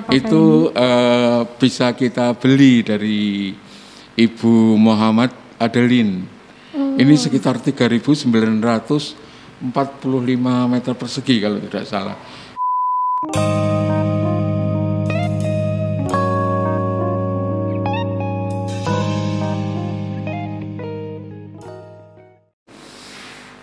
apakah Itu eh, bisa kita beli dari Ibu Muhammad Adelin. Ini sekitar 3.945 meter persegi kalau tidak salah.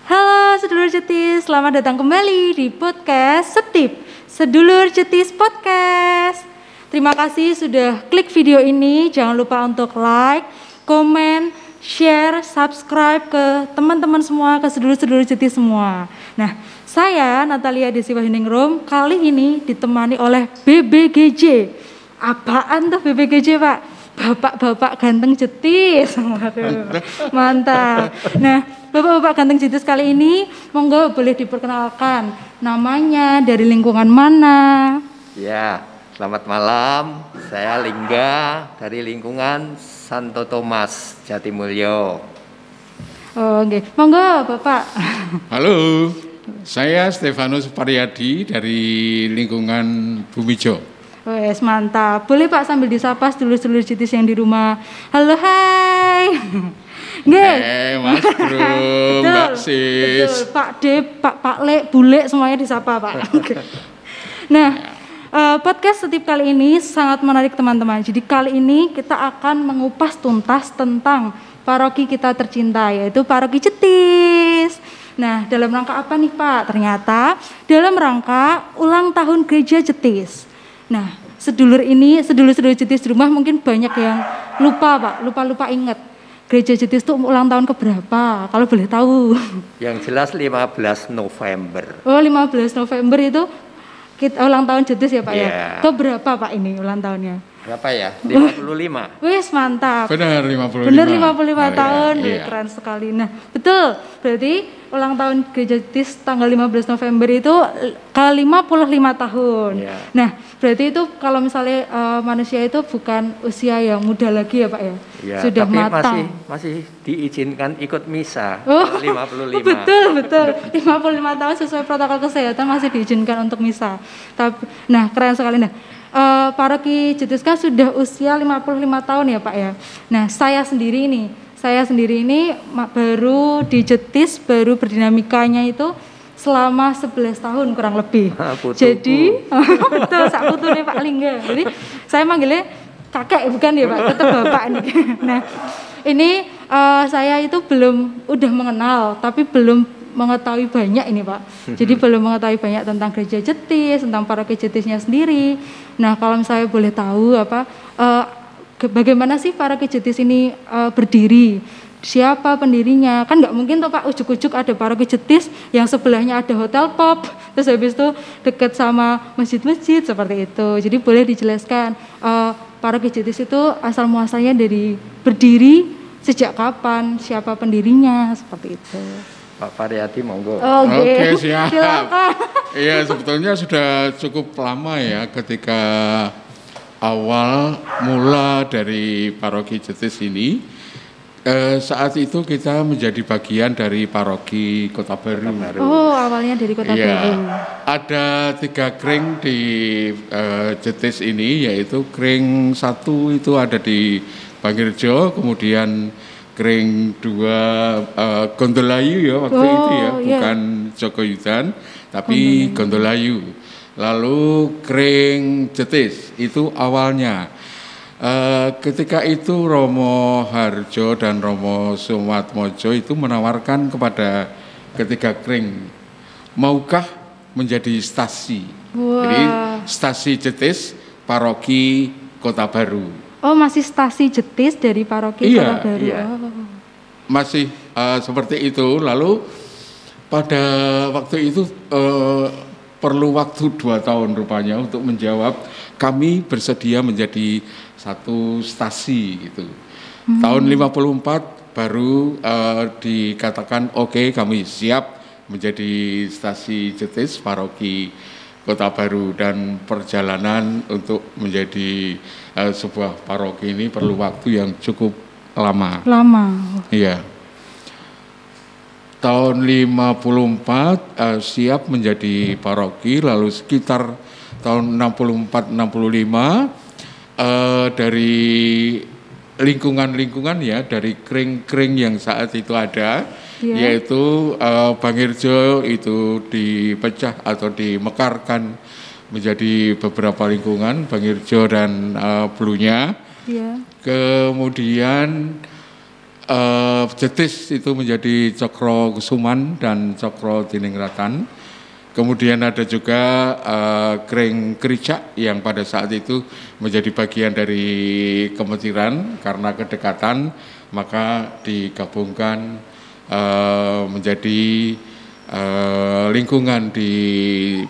Halo sedulur cetis, selamat datang kembali di podcast Setip Sedulur Cetis Podcast. Terima kasih sudah klik video ini. Jangan lupa untuk like, komen, share, subscribe ke teman-teman semua, ke sedulur-sedulur cetis semua. Nah, saya Natalia Desiwa Hiningrum kali ini ditemani oleh BBGJ. Apaan tuh BBGJ, Pak? Bapak-bapak ganteng cetis. Waduh, mantap. Nah, bapak-bapak ganteng cetis kali ini monggo boleh diperkenalkan namanya, dari lingkungan mana? Ya, selamat malam. Saya Lingga dari lingkungan Santo Thomas Jatimulyo. Oh, oke. Monggo, Bapak. Halo, saya Stefanus Pariyadi dari lingkungan Bumijo. Wes mantap. Boleh Pak sambil disapa sedulur-sedulur citis yang di rumah. Halo, hai. Nggih. Eh, Mas Bro, Mbak Sis. Betul. Pak D, Pak Pak Le, Bule semuanya disapa, Pak. Oke. Nah, eh, podcast setip kali ini sangat menarik teman-teman. Jadi kali ini kita akan mengupas tuntas tentang paroki kita tercinta yaitu paroki Cetis. Nah, dalam rangka apa nih Pak? Ternyata dalam rangka ulang tahun gereja Cetis. Nah, sedulur ini, sedulur-sedulur Cetis di rumah mungkin banyak yang lupa Pak, lupa-lupa inget. Gereja Cetis itu ulang tahun keberapa? Kalau boleh tahu. Yang jelas 15 November. Oh, 15 November itu kita ulang tahun Cetis ya Pak ya? Iya. Keberapa Pak ini ulang tahunnya? Berapa ya? 55. Wis mantap. Benar 55. Bener 55 Oh, iya, tahun, Wih, iya. keren sekali. Nah, betul. Berarti ulang tahun Gereja Tis tanggal 15 November itu ke 55 tahun. Iya. Nah, berarti itu kalau misalnya eh, manusia itu bukan usia yang muda lagi ya, Pak ya? Ya, Sudah tapi matang. masih masih diizinkan ikut misa. Oh, 55. betul betul 55 tahun sesuai protokol kesehatan masih diizinkan untuk misa. Tapi, nah keren sekali nah. eh, paroki Jetis kan sudah usia 55 tahun ya Pak ya. Nah saya sendiri ini, saya sendiri ini baru di Jetis baru berdinamikanya itu selama 11 tahun kurang lebih. Ah. Jadi betul sak putune Pak Lingga. Jadi saya manggilnya kakek bukan ya Pak, tetap Bapak nih. Nah, ini eh, saya itu belum udah mengenal tapi belum mengetahui banyak ini Pak. Jadi belum mengetahui banyak tentang gereja Jetis, tentang paroki Jetisnya sendiri. Nah, kalau misalnya boleh tahu apa ke- bagaimana sih paroki Jetis ini eh, berdiri? Siapa pendirinya? Kan nggak mungkin tuh Pak ujuk-ujuk ada paroki Jetis yang sebelahnya ada hotel pop, terus habis itu dekat sama masjid-masjid seperti itu. Jadi boleh dijelaskan eh, paroki Jetis itu asal muasalnya dari berdiri sejak kapan, siapa pendirinya seperti itu. Pak Pariyadi monggo. Oke, Oke, siap. Silakan. Iya, sebetulnya sudah cukup lama ya ketika awal mula dari paroki Jetis ini. Eh, saat itu kita menjadi bagian dari paroki Kota Baru. Oh, awalnya dari Kota Iya, Baru. ada tiga kring di eh, Jetis ini, yaitu kring satu itu ada di Bangirjo, kemudian kring dua eh, Gondolayu ya waktu Oh, itu ya, iya. bukan Jogoyudan, tapi Gondolayu. Lalu kring Jetis itu awalnya. Eh, ketika itu Romo Harjo dan Romo Sumatmojo itu menawarkan kepada ketiga kring maukah menjadi stasi? Wah. Jadi stasi Jetis paroki Kota Baru. Oh, masih stasi Jetis dari paroki Iya, Kota Baru. iya. Oh. Masih eh, seperti itu. Lalu pada waktu itu eh, perlu waktu dua tahun rupanya untuk menjawab kami bersedia menjadi satu stasi gitu. Tahun 54 baru eh, dikatakan oke kami siap menjadi stasi Jetis paroki Kota Baru dan perjalanan untuk menjadi eh, sebuah paroki ini perlu waktu yang cukup lama. Lama. Iya. Tahun 54 eh, siap menjadi paroki lalu sekitar tahun 64 65 eh, dari lingkungan-lingkungan ya dari kring-kring yang saat itu ada Iya. yaitu eh, Bangirjo itu dipecah atau dimekarkan menjadi beberapa lingkungan Bangirjo dan eh, Blunya Iya. kemudian eh, Jetis itu menjadi Cokro Kusuman dan Cokro Diningratan kemudian ada juga eh, Kring Kericak yang pada saat itu menjadi bagian dari Kemetiran karena kedekatan maka digabungkan eh, menjadi eh, lingkungan di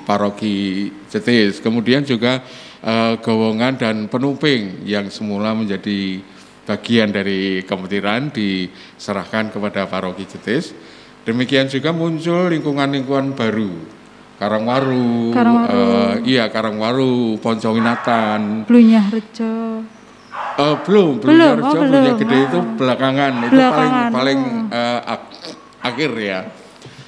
paroki Jetis. Kemudian juga eh, Gowongan dan Penumping yang semula menjadi bagian dari Kemetiran diserahkan kepada paroki Jetis. Demikian juga muncul lingkungan-lingkungan baru. Karangwaru, Karangwaru. eh, iya Karangwaru, Poncowinatan, Blunya Rejo. Eh, belum, belum, Belum, Harjo, oh, Blunya belum. gede itu Ah. belakangan, itu Belakangan, paling paling eh, ak- akhir ya.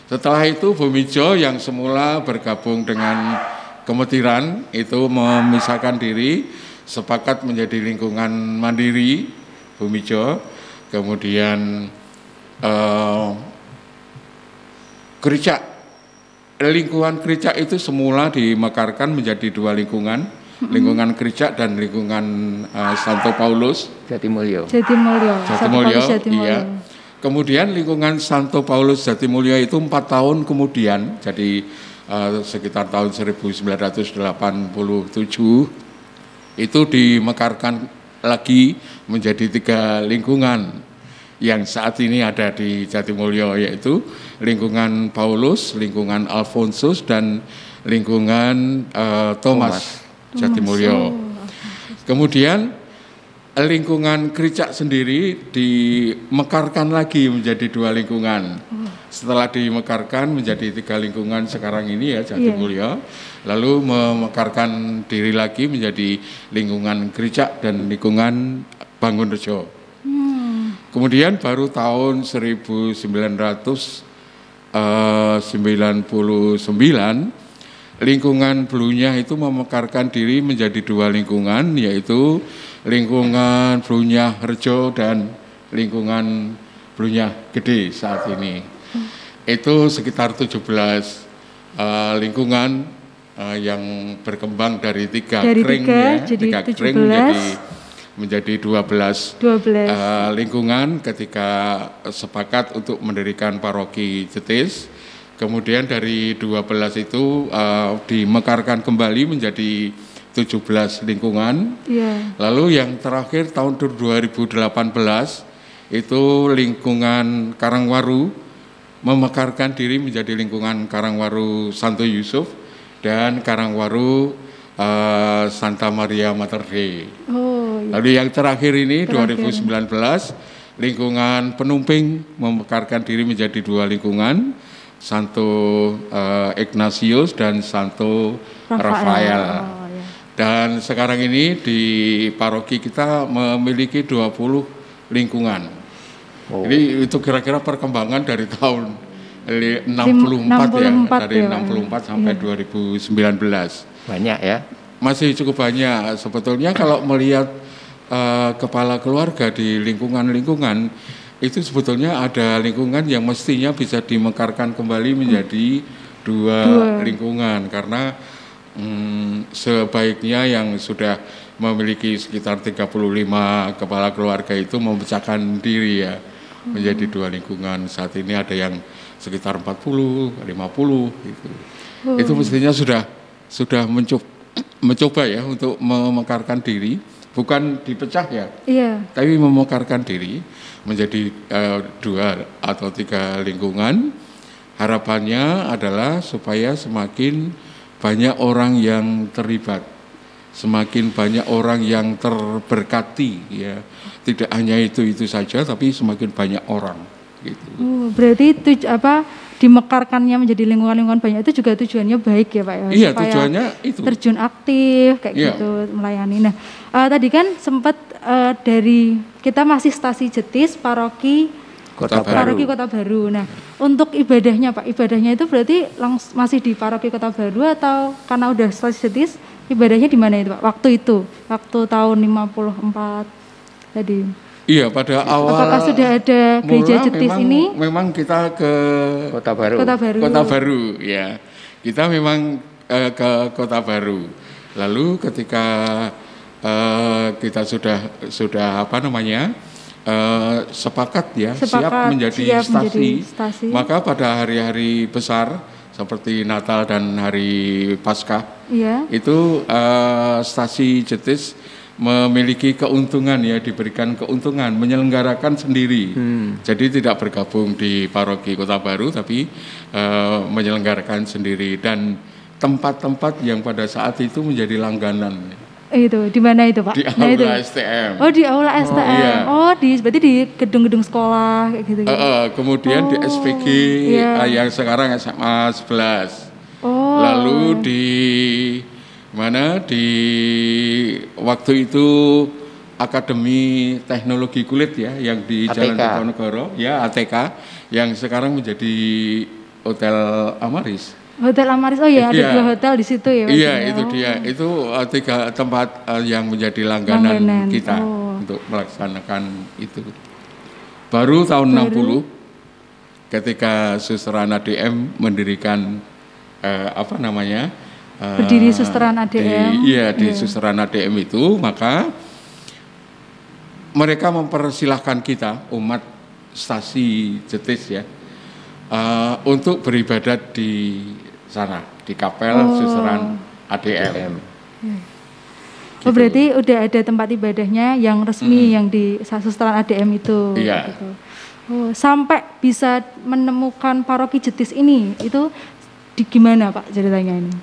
Setelah itu Bumijo yang semula bergabung dengan Kemetiran itu memisahkan diri, sepakat menjadi lingkungan mandiri Bumijo, kemudian eh, Kericak lingkungan Kericak itu semula dimekarkan menjadi dua lingkungan, lingkungan Kericak dan lingkungan eh, Santo Paulus. Jatimulyo. Jatimulyo. Jatimulyo, Paulus Jatimulyo. iya. Kemudian lingkungan Santo Paulus Jatimulyo itu empat tahun kemudian, jadi eh, sekitar tahun 1987 itu dimekarkan lagi menjadi tiga lingkungan yang saat ini ada di Jatimulyo yaitu lingkungan Paulus, lingkungan Alfonsus dan lingkungan eh, Thomas, Jatimulyo. Kemudian lingkungan Kericak sendiri dimekarkan lagi menjadi dua lingkungan. Setelah dimekarkan menjadi tiga lingkungan sekarang ini ya Jatimulyo, lalu memekarkan diri lagi menjadi lingkungan Kericak dan lingkungan Bangunrejo. Kemudian baru tahun 1999 lingkungan Blunya itu memekarkan diri menjadi dua lingkungan yaitu lingkungan Blunya Rejo dan lingkungan Blunya Gede saat ini. Itu sekitar 17 eh, lingkungan eh, yang berkembang dari tiga Dari kring tiga ya, jadi tiga kring 17. menjadi menjadi 12 12. eh, lingkungan ketika sepakat untuk mendirikan paroki Jetis. Kemudian dari 12 itu eh, dimekarkan kembali menjadi 17 lingkungan. Iya. Lalu yang terakhir tahun 2018 itu lingkungan Karangwaru memekarkan diri menjadi lingkungan Karangwaru Santo Yusuf dan Karangwaru eh, Santa Maria Mater Dei. Oh, iya. Lalu yang terakhir ini Terakhir. 2019 lingkungan penumping memekarkan diri menjadi dua lingkungan Santo eh, Ignatius dan Santo Rafael. Oh, iya. Dan sekarang ini di paroki kita memiliki 20 lingkungan. Oh. Jadi itu kira-kira perkembangan dari tahun li- 64, ya, 64 dari ya, Pak. 64 sampai 2019 Banyak ya. masih cukup banyak. Sebetulnya kalau melihat eh, kepala keluarga di lingkungan-lingkungan itu sebetulnya ada lingkungan yang mestinya bisa dimekarkan kembali menjadi dua, Dua. lingkungan. Karena mm, sebaiknya yang sudah memiliki sekitar 35 kepala keluarga itu memecahkan diri ya. Menjadi dua lingkungan. Saat ini ada yang sekitar 40 50 gitu. Itu mestinya sudah sudah mencoba mencoba ya untuk memekarkan diri, bukan dipecah ya, Iya. tapi memekarkan diri menjadi eh, dua atau tiga lingkungan. Harapannya adalah supaya semakin banyak orang yang terlibat, semakin banyak orang yang terberkati ya. Tidak hanya itu itu saja, tapi semakin banyak orang gitu. Oh, berarti tuj apa dimekarkannya menjadi lingkungan-lingkungan banyak itu juga tujuannya baik ya Pak ya? Iya, Supaya tujuannya itu. terjun aktif kayak Iya. gitu melayani. Nah, eh, tadi kan sempat eh, dari kita masih stasi Jetis paroki Kota Baru. paroki Kota Baru. Nah, untuk ibadahnya Pak, ibadahnya itu berarti langs masih di paroki Kota Baru atau karena udah stasi Jetis ibadahnya di mana itu Pak? Waktu itu, waktu tahun 54 tadi. Iya, pada awal Apakah sudah ada gereja mula Jetis memang, ini? Memang kita ke Kota Baru. Kota Baru. Kota Baru, ya. Kita memang eh, ke Kota Baru. Lalu ketika eh, kita sudah sudah apa namanya eh, sepakat ya siap Sepakat, menjadi siap stasi, menjadi stasi. maka pada hari-hari besar seperti Natal dan hari Paskah Iya. itu eh, stasi Jetis memiliki keuntungan ya diberikan keuntungan menyelenggarakan sendiri jadi tidak bergabung di paroki Kota Baru tapi eh, menyelenggarakan sendiri dan tempat-tempat yang pada saat itu menjadi langganan Itu di mana itu Pak? di Nah, itu. aula STM Oh di aula STM. iya. Oh di berarti di gedung-gedung sekolah kayak gitu. Eh, eh, kemudian di SPG iya. eh, yang sekarang SMA 11 Oh. Lalu di mana di waktu itu Akademi Teknologi Kulit ya yang di Jalan ATK. Diponegoro ya ATK yang sekarang menjadi Hotel Amaris. Hotel Amaris. Oh iya, ada Iya. dua hotel di situ ya. Iya Oh. itu dia itu eh, tiga tempat eh, yang menjadi langganan, Langganan, kita oh. untuk melaksanakan itu. Baru tahun 60 ketika Susteran ADM mendirikan eh, apa namanya Berdiri Susteran ADM. di- iya di Susteran ADM itu maka mereka mempersilahkan kita umat stasi Jetis ya eh, untuk beribadat di sana di kapel Oh. Susteran ADM. Oh berarti udah ada tempat ibadahnya yang resmi yang di Susteran ADM itu. Iya. gitu. Oh, sampai bisa menemukan paroki Jetis ini itu di gimana Pak ceritanya ini?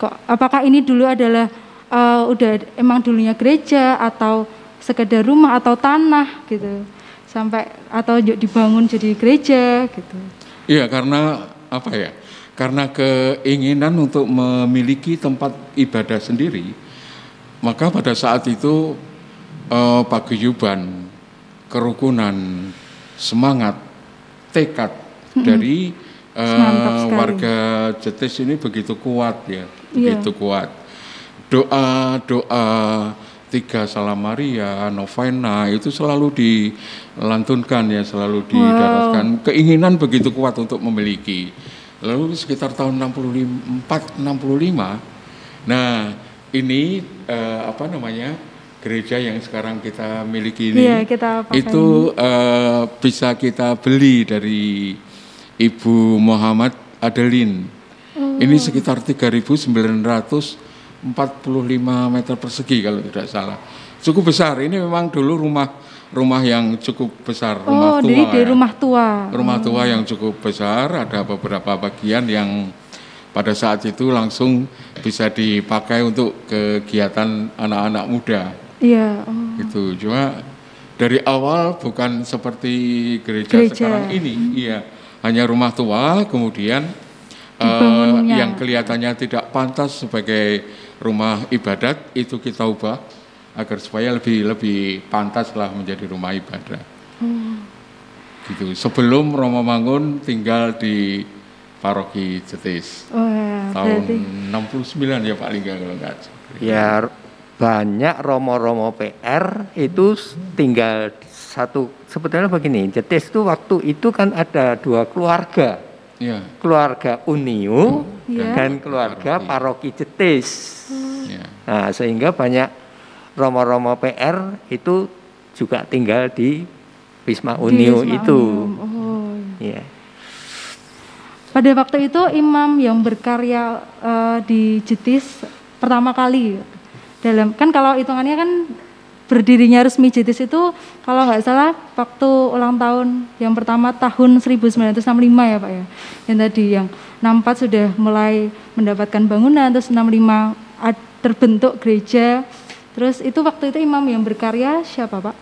Kok apakah ini dulu adalah eh, udah emang dulunya gereja atau sekedar rumah atau tanah gitu sampai atau dibangun jadi gereja gitu. Iya karena apa ya? Karena keinginan untuk memiliki tempat ibadah sendiri, maka pada saat itu eh, paguyuban, kerukunan, semangat, tekad dari eh, sekali. warga Jetis ini begitu kuat ya, Iya. begitu kuat. Doa doa tiga salam Maria, novena itu selalu dilantunkan ya, selalu didaraskan. Keinginan begitu kuat untuk memiliki. Lalu sekitar tahun 64 65 nah ini eh, apa namanya? gereja yang sekarang kita miliki ini Iya, kita pakai itu eh, bisa kita beli dari Ibu Muhammad Adeline. Oh. Ini sekitar 3.945 meter persegi kalau tidak salah. Cukup besar. Ini memang dulu rumah rumah yang cukup besar, rumah Oh, tua. jadi dari ya. rumah tua. Rumah tua yang cukup besar, ada beberapa bagian yang pada saat itu langsung bisa dipakai untuk kegiatan anak-anak muda Iya. Oh. gitu cuma dari awal bukan seperti gereja, Gereja. sekarang ini iya hanya rumah tua kemudian Dibangunnya. yang kelihatannya tidak pantas sebagai rumah ibadat itu kita ubah agar supaya lebih lebih pantas lah menjadi rumah ibadah Hmm. gitu sebelum Romo Mangun tinggal di paroki Jetis Oh, ya. tahun berarti 69 ya Pak Lingga kalau nggak salah. Ya banyak romo-romo PR itu tinggal satu sebetulnya begini. Jetis itu waktu itu kan ada dua keluarga, Iya, keluarga Unio Iya. dan keluarga paroki Jetis. iya. Nah, sehingga banyak romo-romo PR itu juga tinggal di Wisma di Unio Wisma itu. Oh. Iya. Pada waktu itu imam yang berkarya eh, di Jetis pertama kali dalam kan kalau hitungannya kan berdirinya resmi Jetis itu kalau nggak salah waktu ulang tahun yang pertama tahun 1965 ya Pak ya. Yang tadi yang 64 sudah mulai mendapatkan bangunan terus 65 ad- terbentuk gereja. Terus itu waktu itu imam yang berkarya siapa Pak?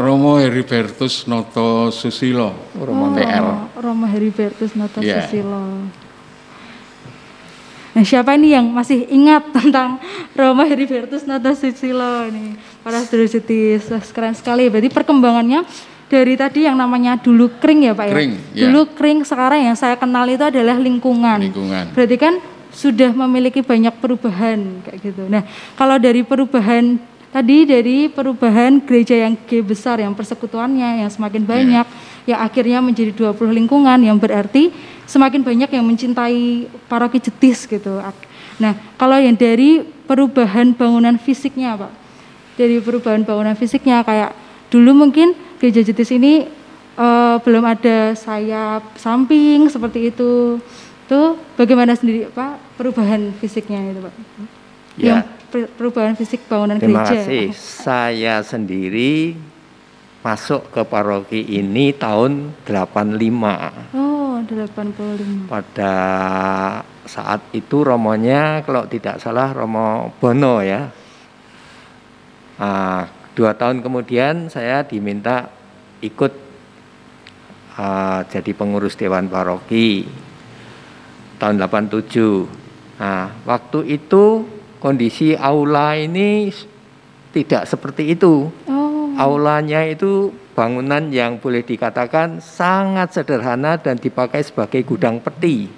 Romo Heribertus Noto Susilo, Romo. Oh, Romo Heribertus Noto Iya. Susilo. Nah, siapa ini yang masih ingat tentang Romo Heribertus Noto Susilo nih? Para Wah, keren sekali. Berarti perkembangannya dari tadi yang namanya dulu kering ya Pak ya? Kering, ya. Dulu kering, sekarang yang saya kenal itu adalah lingkungan. Lingkungan. Berarti kan sudah memiliki banyak perubahan kayak gitu. Nah, kalau dari perubahan tadi dari perubahan gereja yang G besar yang persekutuannya yang semakin banyak yang akhirnya menjadi 20 lingkungan yang berarti semakin banyak yang mencintai paroki jetis gitu. Nah, kalau yang dari perubahan bangunan fisiknya, Pak. Dari perubahan bangunan fisiknya kayak dulu mungkin gereja jetis ini uh, belum ada sayap samping seperti itu. Tuh bagaimana sendiri Pak perubahan fisiknya itu Pak? Ya. Yang perubahan fisik bangunan Terima gereja. kasih. Saya sendiri masuk ke paroki ini tahun 85. Oh, 85. Pada saat itu romonya kalau tidak salah Romo Bono ya. Nah, dua tahun kemudian saya diminta ikut uh, jadi pengurus Dewan Paroki tahun 87. Nah, waktu itu kondisi aula ini tidak seperti itu. Oh. Aulanya itu bangunan yang boleh dikatakan sangat sederhana dan dipakai sebagai gudang peti.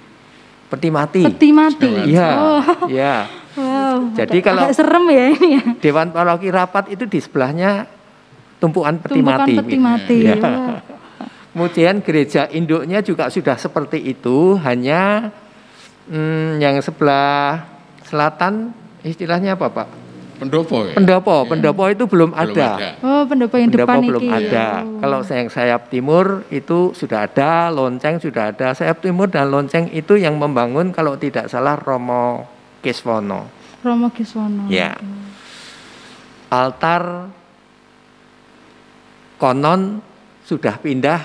Peti mati. Peti mati. Iya. Oh. Iya. Wow. Jadi agak- kalau- agak serem ya ini ya. Dewan Paroki rapat itu di sebelahnya tumpukan peti Tumpukan mati. peti mati. Iya. Wah. Kemudian gereja induknya juga sudah seperti itu, hanya hmm, yang sebelah selatan istilahnya apa Pak? Pendopo ya? Pendopo, Ya. pendopo itu belum, Belum ada. Oh, pendopo yang Pendopo depan belum iki. ada. Oh. Kalau sayang sayap timur itu sudah ada, lonceng sudah ada. Sayap timur dan lonceng itu yang membangun kalau tidak salah Romo Kiswono. Romo Kiswono. Ya. Altar konon sudah pindah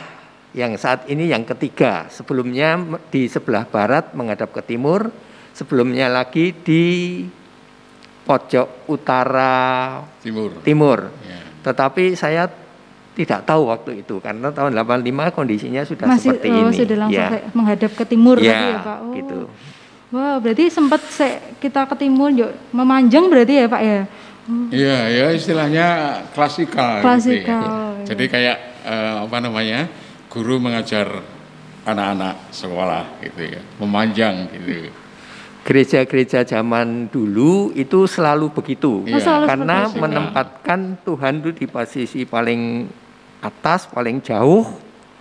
yang saat ini yang ketiga. Sebelumnya di sebelah barat menghadap ke timur, sebelumnya lagi di pojok utara Timur. timur. Ya. Tetapi saya tidak tahu waktu itu karena tahun 85 kondisinya sudah Masih seperti oh, ini. sudah langsung ya. menghadap ke timur Ya, tadi ya, Pak. Oh. gitu. Wah, berarti sempat se- kita ke timur yuk memanjang berarti ya, Pak ya. Iya, ya istilahnya klasikal. gitu ya. Klasikal, ya. Jadi kayak eh, apa namanya guru mengajar anak-anak sekolah gitu ya, memanjang gitu. Gereja-gereja zaman dulu itu selalu begitu. Iya. Oh, selalu Karena seperti itu. menempatkan Tuhan itu di posisi paling atas, paling jauh,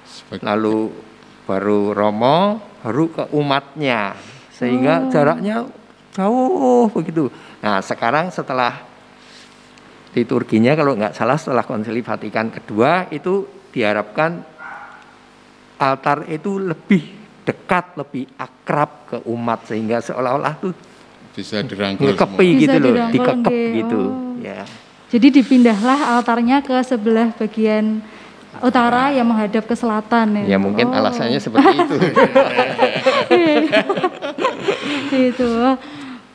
Sebagai- lalu baru Romo, baru ke umatnya. Sehingga jaraknya jauh begitu. Nah, sekarang setelah liturginya kalau nggak salah setelah Konsili Vatikan kedua itu diharapkan altar itu lebih dekat, lebih akrab ke umat sehingga seolah-olah tuh bisa dirangkul ngekepi Bisa gitu loh, dirangkul, dikekep nggih. gitu. Oh. Ya. Jadi dipindahlah altarnya ke sebelah bagian utara yang menghadap ke selatan ya. Ya mungkin Oh. alasannya seperti itu. gitu.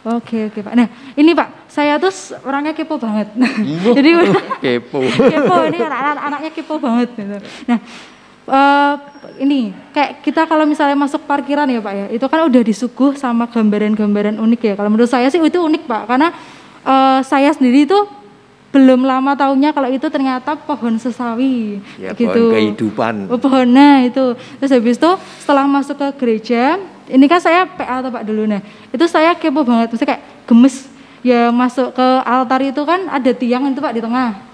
Oke oke Pak. Nah ini Pak, saya tuh orangnya kepo banget. Jadi udah Kepo. kepo ini anak-anak anaknya kepo banget gitu. Nah eh, ini kayak kita kalau misalnya masuk parkiran ya Pak ya, itu kan udah disuguh sama gambaran-gambaran unik ya. Kalau menurut saya sih itu unik Pak, karena eh, saya sendiri itu belum lama tahunya kalau itu ternyata pohon sesawi Ya, gitu. pohon kehidupan. Oh, pohonnya itu. Terus habis itu setelah masuk ke gereja, ini kan saya PA atau Pak dulu nah. Itu saya kepo banget, mesti kayak gemes. Ya masuk ke altar itu kan ada tiang itu Pak di tengah.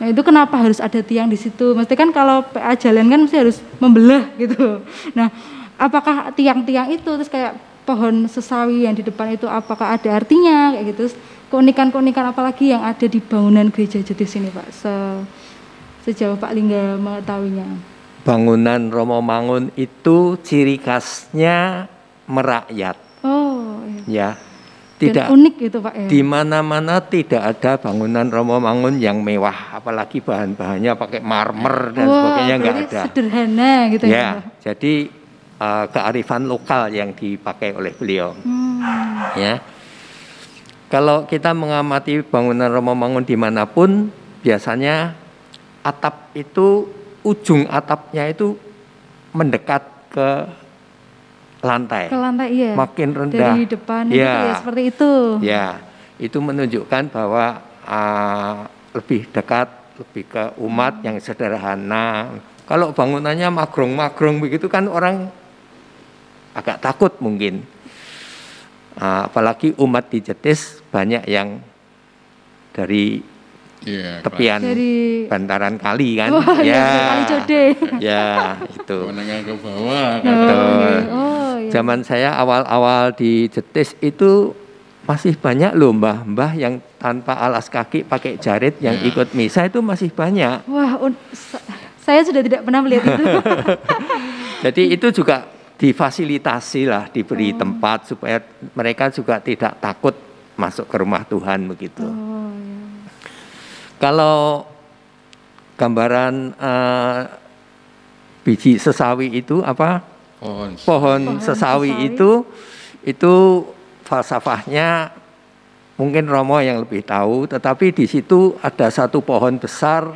Nah, itu kenapa harus ada tiang di situ? Mesti kan kalau PA jalan kan mesti harus membelah gitu. Nah, apakah tiang-tiang itu terus kayak pohon sesawi yang di depan itu apakah ada artinya kayak gitu? Keunikan-keunikan apa lagi yang ada di bangunan gereja Jetis ini Pak? Se sejauh Pak Lingga mengetahuinya. Bangunan Romo Mangun itu ciri khasnya merakyat. Oh, iya. Ya. Dan Tidak unik itu Pak ya. di mana-mana tidak ada bangunan Romo Mangun yang mewah, apalagi bahan-bahannya pakai marmer dan Wah, sebagainya nggak ada. Sederhana gitu ya. Ya, jadi eh, kearifan lokal yang dipakai oleh beliau. Hmm. Ya, kalau kita mengamati bangunan Romo Mangun di mana pun, biasanya atap itu ujung atapnya itu mendekat ke lantai. Ke lantai iya. Makin rendah. Dari depan Ya. ya seperti itu. Ya, itu menunjukkan bahwa ah, lebih dekat, lebih ke umat yang sederhana. Kalau bangunannya magrong-magrong begitu kan orang agak takut mungkin. Ah, apalagi umat di Jetis banyak yang dari Iya, tepian Dari bantaran kali kan Wah, ya iya, kali ya itu menengah ke bawah kan. Oh, Betul. iya. Oh, iya. Zaman saya awal-awal di Jetis itu masih banyak loh mbah-mbah yang tanpa alas kaki pakai jarit yang Ya. ikut misa itu masih banyak Wah, saya sudah tidak pernah melihat itu. Jadi itu juga difasilitasi lah, diberi tempat supaya mereka juga tidak takut masuk ke rumah Tuhan begitu. Oh, iya. Kalau gambaran eh, biji sesawi itu apa? Pohon. Pohon, sesawi, sesawi. itu itu falsafahnya mungkin Romo yang lebih tahu, tetapi di situ ada satu pohon besar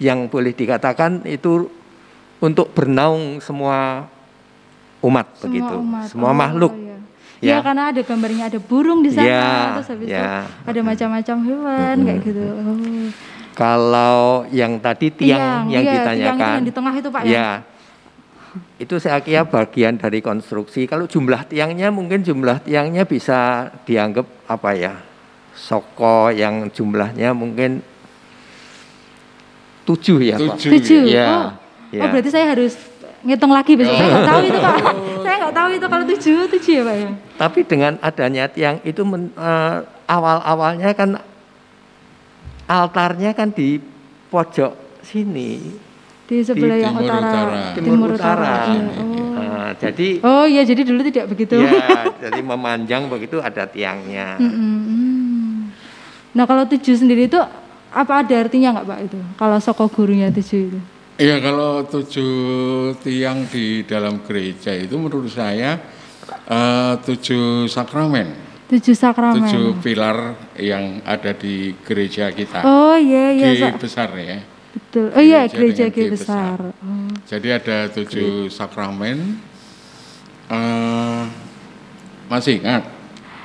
yang boleh dikatakan itu untuk bernaung semua umat begitu, umat. semua Oh, makhluk. iya. Ya. Ya. karena ada gambarnya ada burung di sana, Ya, terus habis ya. itu ada macam-macam hewan kayak gitu. Oh. Kalau yang tadi tiang, yang iya, ditanyakan, tiang yang di tengah itu Pak ya. ya, itu saya kira bagian dari konstruksi. Kalau jumlah tiangnya mungkin jumlah tiangnya bisa dianggap apa ya, soko yang jumlahnya mungkin tujuh ya Pak. Tujuh. Tujuh. Ya, Oh. ya. oh berarti saya harus ngitung lagi besok. Saya nggak tahu itu Pak. Oh. saya nggak tahu itu kalau tujuh tujuh ya Pak ya. Tapi dengan adanya tiang itu men- eh, awal-awalnya kan altarnya kan di pojok sini. Di sebelah yang timur utara. utara. timur utara. iya. Oh. Nah, jadi Oh iya jadi dulu tidak begitu. ya, jadi memanjang begitu ada tiangnya. Mm. Nah kalau tujuh sendiri itu apa ada artinya nggak Pak itu? Kalau soko gurunya tujuh itu? Iya kalau tujuh tiang di dalam gereja itu menurut saya eh, tujuh sakramen, Tujuh sakramen. tujuh pilar yang ada di gereja kita. Oh iya iya G Sa- besar ya. Betul. Oh iya Gereja gereja G besar. besar. Oh. Jadi ada tujuh sakramen. Eh, masih ingat?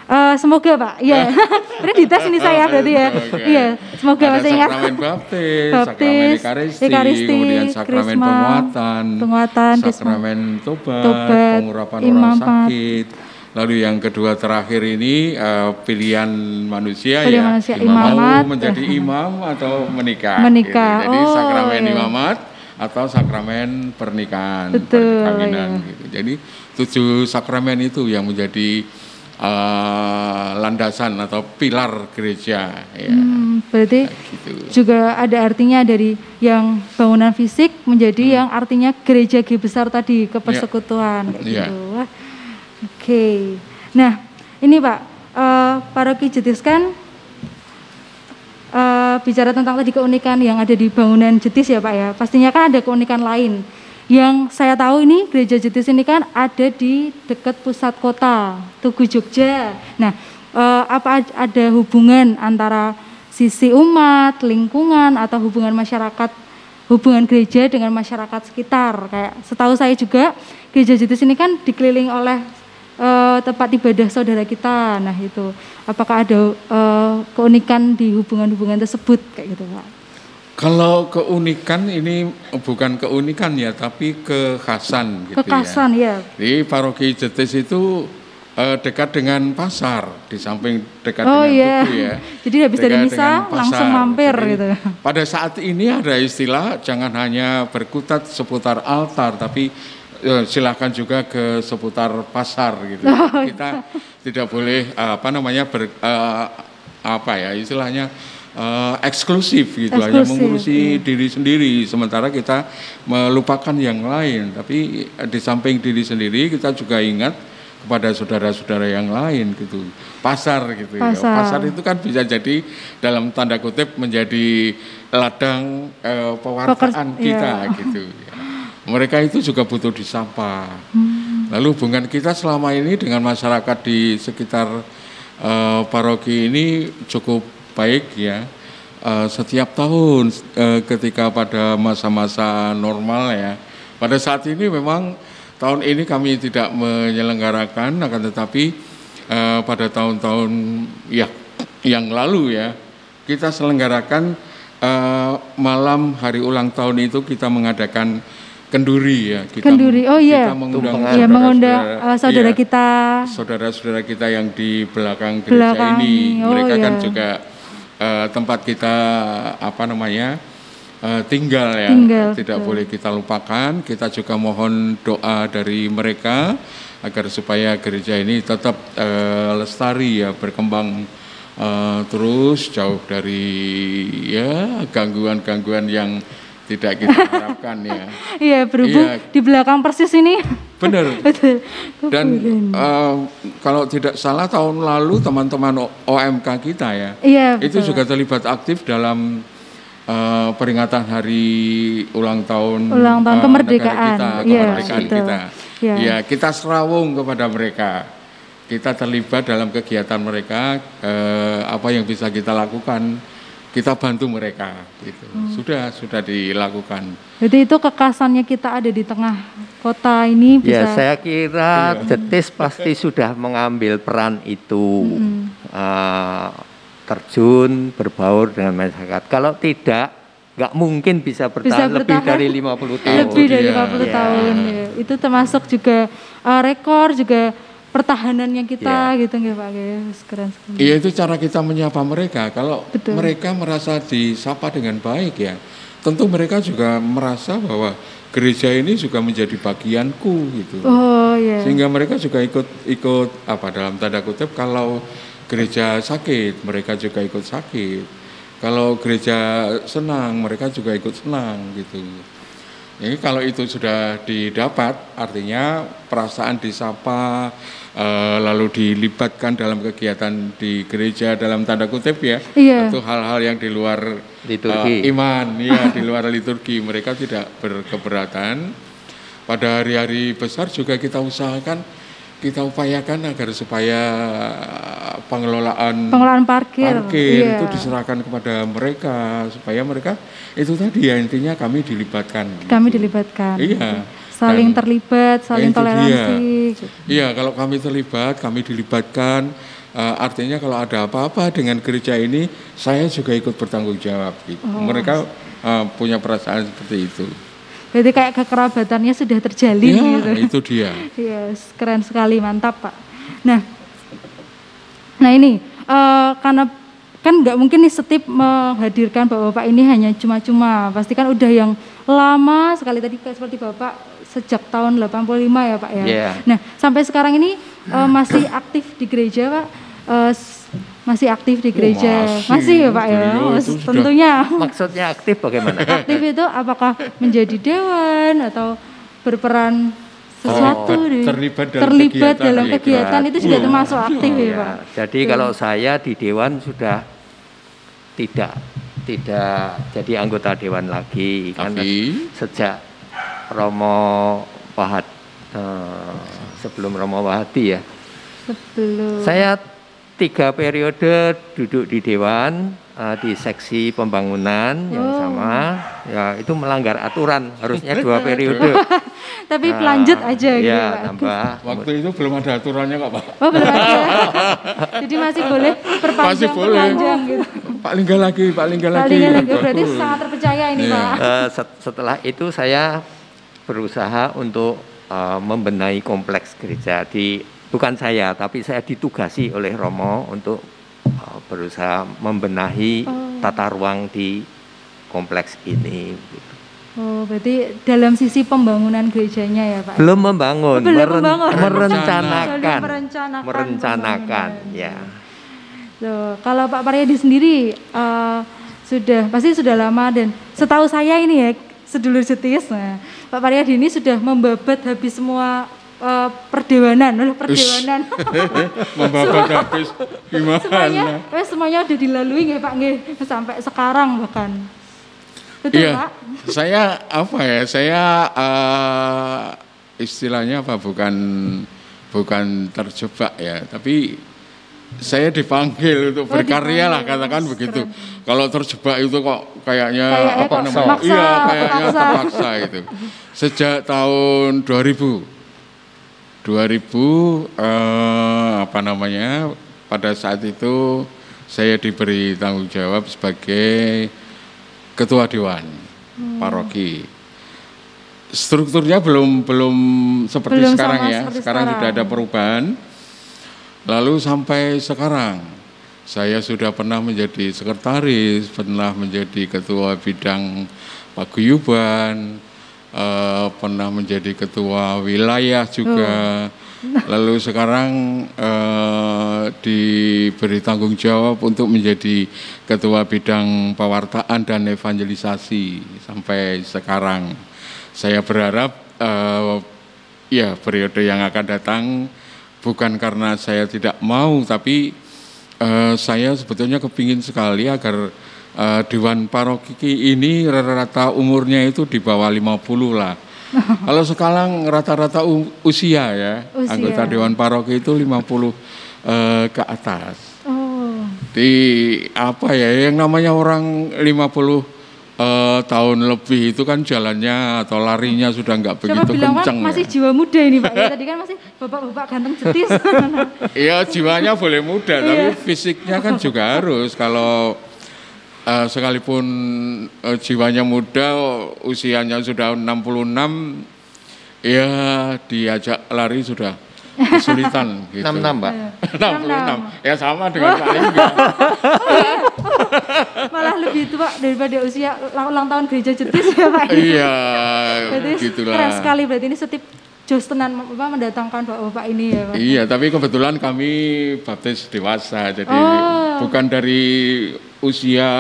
Eh, semoga Pak, iya. Ini dites ini saya berarti ya. Iya, semoga ada masih ingat. sakramen baptis, Baptis, sakramen ekaristi, ekaristi, kemudian sakramen krisma, penguatan, penguatan, sakramen tobat, tobat, pengurapan imamat. orang sakit. Lalu yang kedua terakhir ini eh, pilihan manusia Pilihan ya, manusia, mau imamat. menjadi imam atau menikah. Menikah. gitu. Jadi Oh, sakramen iya. imamat atau sakramen pernikahan, Betul, perkawinan. iya. gitu. Jadi tujuh sakramen itu yang menjadi eh, landasan atau pilar gereja. Ya, Hmm, berarti gitu. juga ada artinya dari yang bangunan fisik menjadi Hmm. yang artinya gereja G besar tadi kepersekutuan kayak Iya. gitu. Wah, Oke. Nah, ini Pak, eh paroki Jetis kan eh, bicara tentang tadi keunikan yang ada di bangunan Jetis ya Pak ya. Pastinya kan ada keunikan lain. Yang saya tahu ini gereja Jetis ini kan ada di dekat pusat kota Tugu Jogja. Nah, eh, apa ad- ada hubungan antara sisi umat, lingkungan atau hubungan masyarakat, hubungan gereja dengan masyarakat sekitar? Kayak setahu saya juga gereja Jetis ini kan dikelilingi oleh eh, tempat ibadah saudara kita. Nah, itu apakah ada eh, keunikan di hubungan-hubungan tersebut kayak gitu, Pak? Kalau keunikan ini bukan keunikan ya, tapi kekhasan gitu ya. Kekasan ya. Di paroki Jetis itu eh, dekat dengan pasar, di samping dekat Oh, dengan iya. tugu ya. Jadi habis dari Dekat misa, dengan langsung mampir Jadi, gitu. Pada saat ini ada istilah jangan hanya berkutat seputar altar, tapi silakan juga ke seputar pasar gitu. Oh, Kita tidak boleh eh, apa namanya ber, eh, apa ya istilahnya eh, eksklusif gitu hanya Eksklusif, mengurusi diri sendiri sementara kita melupakan yang lain tapi di samping diri sendiri kita juga ingat kepada saudara-saudara yang lain gitu pasar gitu ya Pasar. pasar itu kan bisa jadi dalam tanda kutip menjadi ladang eh, pewartaan Peker- kita iya. gitu ya. Mereka itu juga butuh disapa Hmm. lalu hubungan kita selama ini dengan masyarakat di sekitar eh, paroki ini cukup baik ya. Eh, setiap tahun eh, ketika pada masa-masa normal ya. Pada saat ini memang tahun ini kami tidak menyelenggarakan akan tetapi eh, pada tahun-tahun ya yang lalu ya kita selenggarakan eh, malam hari ulang tahun itu kita mengadakan kenduri ya. Kita, Kenduri, oh iya. Kita mengundang Tumpengan. Iya, mengundang saudara-saudara- uh, saudara iya, kita. saudara-saudara kita yang di belakang gereja Belakang ini. oh Mereka kan iya. juga eh, tempat kita apa namanya eh, tinggal ya. Tinggal, Tidak betul. boleh kita lupakan. Kita juga mohon doa dari mereka agar supaya gereja ini tetap eh, lestari ya, berkembang eh, terus jauh dari ya gangguan-gangguan yang tidak kita harapkan ya. Iya, berhubung Iya. di belakang persis ini. Benar. Dan eh, kalau tidak salah tahun lalu teman-teman OMK kita ya, Iya, itu betul. juga terlibat aktif dalam eh, peringatan hari ulang tahun Ulang tahun eh, kemerdekaan. kita, Iya, kemerdekaan betul. kita. Iya. Ya, kita serawung kepada mereka. Kita terlibat dalam kegiatan mereka, eh, apa yang bisa kita lakukan, kita bantu mereka. Gitu. Hmm. Sudah sudah dilakukan. Jadi itu kekasannya kita ada di tengah kota ini bisa. Ya, saya kira Jetis pasti sudah mengambil peran itu. Eh, terjun, berbaur dengan masyarakat. Kalau tidak, nggak mungkin bisa bertahan, lebih bertahan. dari 50 tahun. lebih dari Iya. 50 Iya. tahun ya. Itu termasuk juga uh, rekor juga pertahanannya kita gitu nggih Pak nggih. Keren sekali. Iya itu cara kita menyapa mereka. Kalau Betul. mereka merasa disapa dengan baik ya, tentu mereka juga merasa bahwa gereja ini juga menjadi bagianku gitu. Oh iya. Sehingga mereka juga ikut ikut apa dalam tanda kutip kalau gereja sakit mereka juga ikut sakit. Kalau gereja senang mereka juga ikut senang gitu. Ini kalau itu sudah didapat, artinya perasaan disapa, lalu dilibatkan dalam kegiatan di gereja dalam tanda kutip ya, Iya. itu hal-hal yang di luar Liturgi. eh, iman, ya di luar liturgi mereka tidak berkeberatan. Pada hari-hari besar juga kita usahakan, kita upayakan agar supaya pengelolaan Pengelolaan parkir. parkir Iya. itu diserahkan kepada mereka supaya mereka itu tadi ya intinya kami dilibatkan. Kami gitu. dilibatkan. Iya. Saling Dan terlibat, saling itu dia. toleransi. gitu. Iya, kalau kami terlibat, kami dilibatkan. eh, artinya kalau ada apa-apa dengan gereja ini, saya juga ikut bertanggung jawab. Gitu. Oh. Mereka eh, punya perasaan seperti itu. Berarti kayak kekerabatannya sudah terjalin Iya, gitu. itu dia. Yes, keren sekali, mantap Pak. Nah, nah ini eh, karena kan nggak mungkin nih setip menghadirkan bapak-bapak ini hanya cuma-cuma, pasti kan udah yang lama sekali tadi kayak seperti bapak sejak tahun 85 ya Pak ya. Iya. Nah sampai sekarang ini eh, masih aktif di gereja Pak, s- masih aktif di gereja, masih. ya Pak ya. Oh, itu tentunya Maksudnya aktif bagaimana? aktif itu apakah menjadi dewan atau berperan sesuatu Terlibat- di- terlibat dalam terlibat kegiatan, dalam kegiatan itu sudah Iya. termasuk aktif ya, Ya, Pak. jadi kalau saya di dewan sudah tidak tidak jadi anggota dewan lagi karena Tapi sejak Romo Pahat eh, sebelum Romo Wahadi ya. Sebelum Saya tiga periode duduk di dewan eh, di seksi pembangunan yang Oh. sama ya itu melanggar aturan harusnya dua periode. tapi Nah, pelanjut aja gitu ya, Pak. tambah waktu itu belum ada aturannya kok Pak. Oh berarti Jadi masih boleh perpanjang Masih boleh. perpanjang gitu. Pak Lingga lagi, Pak Lingga lagi. Paling enggak berarti Betul. sangat terpercaya ini Iya. Pak. Eh, set- setelah itu saya berusaha untuk eh, membenahi kompleks gereja di bukan saya tapi saya ditugasi oleh Romo untuk berusaha membenahi Oh. tata ruang di kompleks ini. gitu. Oh berarti dalam sisi pembangunan gerejanya ya Pak. Belum membangun, Oh, belum meren- membangun. merencanakan, merencanakan merencanakan, ya. Loh, kalau Pak Paryadi sendiri eh, sudah pasti sudah lama dan setahu saya ini ya sedulur setis, nah, Pak Paryadi ini sudah membabat habis semua eh, perdewanan, loh, perdewanan. Membabat habis semuanya, gimana? eh, semuanya udah dilalui nggih Pak nggih sampai sekarang bahkan. Betul Iya, Pak? saya apa ya? Saya eh, istilahnya apa? Bukan bukan terjebak ya, tapi saya dipanggil untuk Oh, berkarya lah katakan begitu. Kalau terjebak itu kok kayaknya Kayaknya apa namanya? iya, kayaknya terpaksa itu. Sejak tahun 2000 2000 eh, apa namanya? Pada saat itu saya diberi tanggung jawab sebagai ketua dewan paroki. strukturnya belum belum seperti Belum sekarang ya. seperti sekarang sudah sekarang. ada perubahan. Lalu sampai sekarang saya sudah pernah menjadi sekretaris, pernah menjadi ketua bidang paguyuban, eh, pernah menjadi ketua wilayah juga. Lalu sekarang eh, diberi tanggung jawab untuk menjadi ketua bidang pewartaan dan evangelisasi sampai sekarang. Saya berharap eh, ya periode yang akan datang bukan karena saya tidak mau tapi eh, saya sebetulnya kepingin sekali agar eh, Dewan Paroki ini rata-rata umurnya itu di bawah 50 lah. Kalau sekarang rata-rata usia ya, Usia. anggota Dewan Paroki itu 50 eh, ke atas. Oh. Di apa ya yang namanya orang 50 eh, tahun lebih itu kan jalannya atau larinya sudah nggak begitu bilang kan kencang. ya. masih jiwa muda ini Pak. Ya, tadi kan masih bapak-bapak ganteng cetis. Iya jiwanya boleh muda, Iya. tapi fisiknya kan juga harus. Kalau eh, sekalipun eh, jiwanya muda, usianya sudah 66, ya diajak lari sudah kesulitan. gitu. 66, Pak. 66, ya sama dengan Pak Lingga. Malah lebih tua daripada usia ulang tahun gereja cetis ya Pak. Iya, Berarti gitulah. keren sekali berarti ini setip jos tenan apa mendatangkan bapak-bapak ini ya Pak. Iya, tapi kebetulan kami baptis dewasa, jadi Oh. bukan dari usia